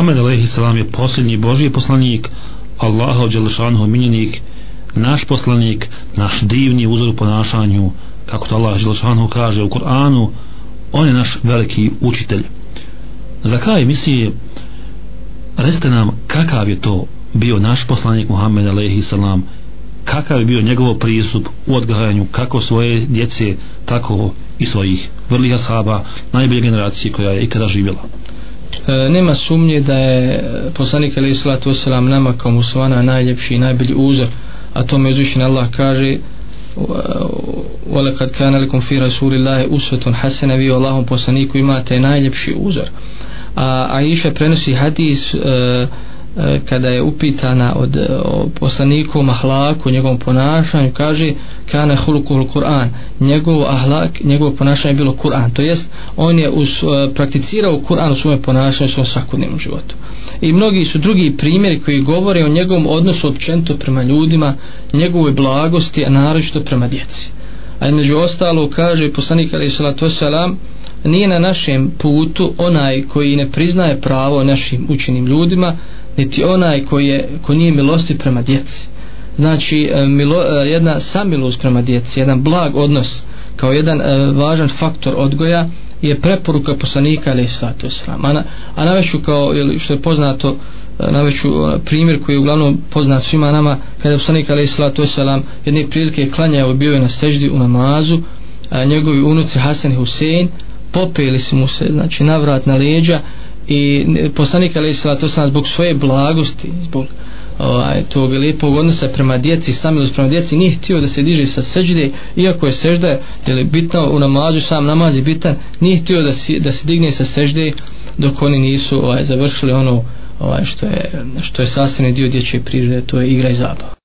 Muhammed a.s. je posljednji Božji poslanik Allaha ođelšanhu minjenik naš poslanik naš divni uzor u ponašanju kako to Allah ođelšanhu kaže u Koranu on je naš veliki učitelj za kraj emisije recite nam kakav je to bio naš poslanik Muhammed a.s. kakav je bio njegov pristup u odgajanju kako svoje djece tako i svojih vrlih ashaba najbolje generacije koja je ikada živjela nema sumnje da je poslanik alaih sallatu wasalam nama kao muslimana najljepši i najbolji uzor a to me uzvišen Allah kaže وَلَكَدْ كَانَ لَكُمْ فِي رَسُولِ اللَّهِ أُسْوَةٌ حَسَنَ vi Allahom poslaniku imate najljepši uzor a Aisha prenosi hadis uh, E, E, kada je upitana od e, poslanikom mahlaku njegovom ponašanju kaže kana hulukul Kur'an njegov ahlak, njegovo ponašanje je bilo Kur'an to jest on je us, e, prakticirao Kur'an u svome ponašanju u svom svakodnevnom životu. I mnogi su drugi primjeri koji govore o njegovom odnosu općenito prema ljudima njegovoj blagosti a naročito prema djeci. A među ostalo kaže poslanik ali salatu wasalam nije na našem putu onaj koji ne priznaje pravo našim učenim ljudima niti onaj koji, je, koji nije milosti prema djeci. Znači e, milo, e, jedna samilost prema djeci jedan blag odnos kao jedan e, važan faktor odgoja je preporuka poslanika ali sallatu sram a, na, a naveću kao što je poznato naveću primjer koji je uglavnom poznat svima nama kada je poslanik ali sallatu sram jedne prilike klanjao bio je na seždi u namazu a njegovi unuci Hasan i Husein popeli su mu se znači navrat na leđa i poslanik ali se to sam zbog svoje blagosti zbog ovaj, tog lijepog odnosa prema djeci samilost prema djeci nije htio da se diže sa seđde iako je sežda je bitno u namazu sam namaz je bitan nije htio da, se, da se digne sa sežde dok oni nisu ovaj, završili ono ovaj, što je, što je sastavni dio dječje prirode to je igra i zabava